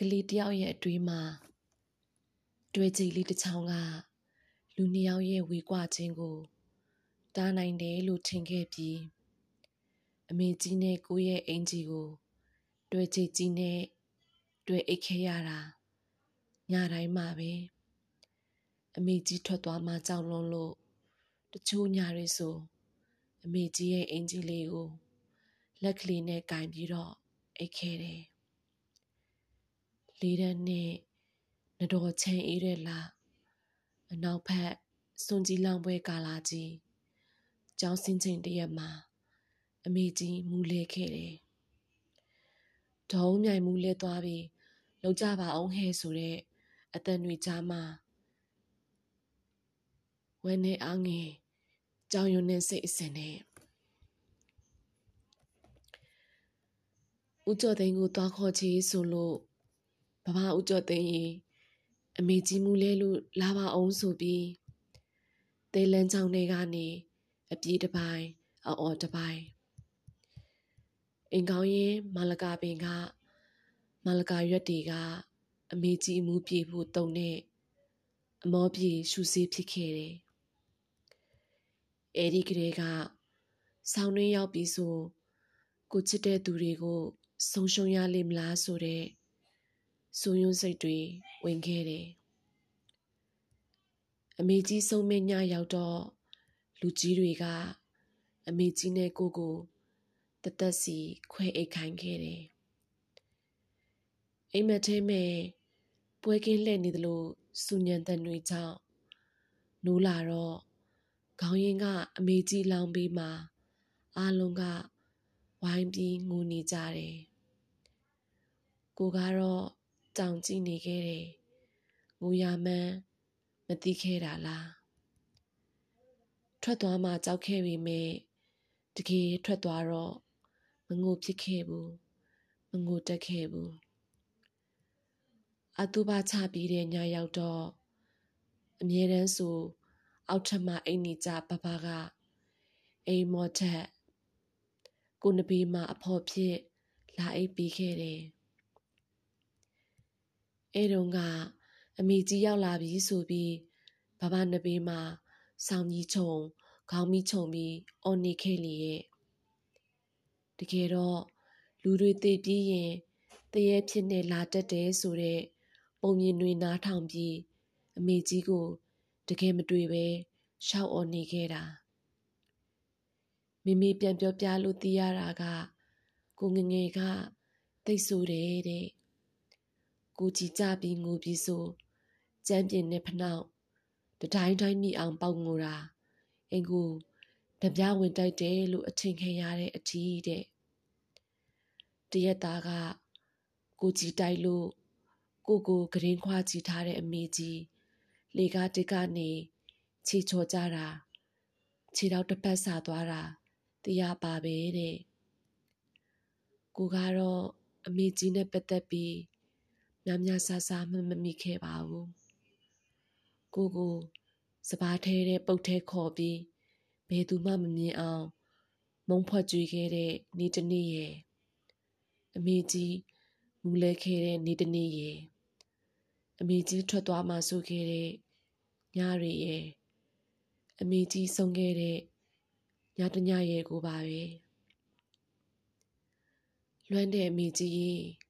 ကလေးတယောက်ရဲ့အတွေးမှာတွေ့ကြိတ်လေးတစ်ချောင်းကလူနှစ်ယောက်ရဲ့ဝေကွာခြင်းကိုတားနိုင်တယ်လို့ထင်ခဲ့ပြီးအမေကြီးနဲ့ကိုရဲ့အင်ကြီးကိုတွေ့ကြိတ်ကြီးနဲ့တွေ့အိတ်ခဲရတာညတိုင်းမှာပဲအမေကြီးထွက်သွားမှကြောက်လွန်းလို့တချို့ညတွေဆိုအမေကြီးရဲ့အင်ကြီးလေးကိုလက်ကလေးနဲ့ကင်ပြီးတော့အိတ်ခဲတယ် လေးတန်းနဲ့နတော်ချမ်းအေးတဲ့လာအနောက်ဖက်စွန်ကြီးလောင်ပွဲကာလာကြီးကျောင်းစင်းချိန်တရက်မှာအမေကြီးမူလဲခဲ့တယ်။ဒေါင်းမြိုင်မူလဲသွားပြီးလောက်ကြပါအောင်ဟဲ့ဆိုတဲ့အတန်တွေကြားမှာဝဲနေအားငယ်ကြောင်ရွံနဲ့စိတ်အစင်နဲ့ဦးကျော်သိန်းကိုသွားခေါ်ချေဆိုလို့ ဘဘဦးကျော်သိန်းရေအမေကြီးမူလဲလို့လာပါအောင်ဆိုပြီးတေးလန်းချောင်းတွေကနေအပြေးတစ်ပိုင်းအော်တစ်ပိုင်းအိမ်ကောင်းရင်မလကာပင်ကမလကာရွက်တွေကအမေကြီးမူပြေဖို့တုံတဲ့အမောပြေရှူစေးဖြစ်ခဲ့တယ်။အဲဒီကလေးကဆောင်းတွင်းရောက်ပြီးဆိုကိုချစ်တဲ့သူတွေကိုဆုံးရှုံးရလိမ့်မလားဆိုတဲ့ ဆိုယွန်းစိတ်တွေဝင်ခဲ့တယ်။အမေကြီးဆုံးမညရောက်တော့လူကြီးတွေကအမေကြီးနဲ့ကိုကိုတသက်စီခွဲအိတ်ခိုင်းခဲ့တယ်။အိမ်မက်ထဲမဲ့ပွဲကင်းလှည့်နေသလိုစူညံတန်တွေကြောင့်နိုးလာတော့ခေါင်းရင်းကအမေကြီးလောင်ပြီးမှအားလုံးကဝိုင်းပြီးငိုနေကြတယ်ကိုကတော့ တောင်ကြည့်နေခဲ့တယ်ငိုရမှန်းမသိခဲ့တာလားထွက်သွားမှကြောက်ခဲ့ပေမဲ့တကယ်ထွက်သွားတော့မငိုဖြစ်ခဲ့ဘူးမငိုတက်ခဲ့ဘူးအတူပါချပြီးတဲ့ညရောက်တော့အမြဲတမ်းဆိုအောက်ထပ်မှအိမ်နေကြပပကအိမ်မော်ထက်ကိုနဘေးမှာအဖော်ဖြစ်လာအိပ်ပြီးခဲ့တယ် အဲတုန်းကအမေကြီးရောက်လာပြီဆိုပြီးဘဘနဘေးမှာဆောင်းကြီးချုံခေါင်းမီးချုံပြီးအော်နေခဲ့လေရဲ့တကယ်တော့လူတွေသိပြီးရင်တရေဖြစ်နေလာတတ်တယ်ဆိုတဲ့ပုံမြင်တွေနားထောင်ပြီးအမေကြီးကိုတကယ်မတွေ့ပဲရှောက်အော်နေခဲ့တာမိမိပြန်ပြောပြလို့သိရတာကကိုငငယ်ကတိတ်ဆိုးတယ်တဲ့ ကိုကြည်ကြပြီးငိုပြီးဆိုကြမ်းပြင်းနဲ့ဖနှောက်တတိုင်းတိုင်းမိအောင်ပေါက်ငိုတာအင်ကူတပြားဝင်တိုက်တယ်လို့အထင်ခံရတဲ့အထီးတဲ့တရက်သားကကိုကြည်တိုက်လို့ကိုကိုဂရင်ခွာကြည့်ထားတဲ့အမေကြီးလေကားတစ်ကနေခြေချော်ကြတာခြေတော့တစ်ပတ်ဆာသွားတာတရားပါပဲတဲ့ကိုကတော့အမေကြီးနဲ့ပတ်သက်ပြီး များများဆဆမမမိခဲ့ပါဘူးကိုကိုစပါးထဲတဲ့ပုတ်ထဲခေါ်ပြီးဘယ်သူမှမမြင်အောင် မုံဖွက်ကြွေးခဲ့တဲ့နေ့တနေ့ရဲ့အမေကြီးမူလဲခဲ့တဲ့နေ့တနေ့ရဲ့အမေကြီးထွက်သွားမှဆိုခဲ့တဲ့ညတွေရဲ့အမေကြီးဆုံးခဲ့တဲ့ညတညရဲ့ကိုပါပဲလွမ်းတဲ့အမေကြီး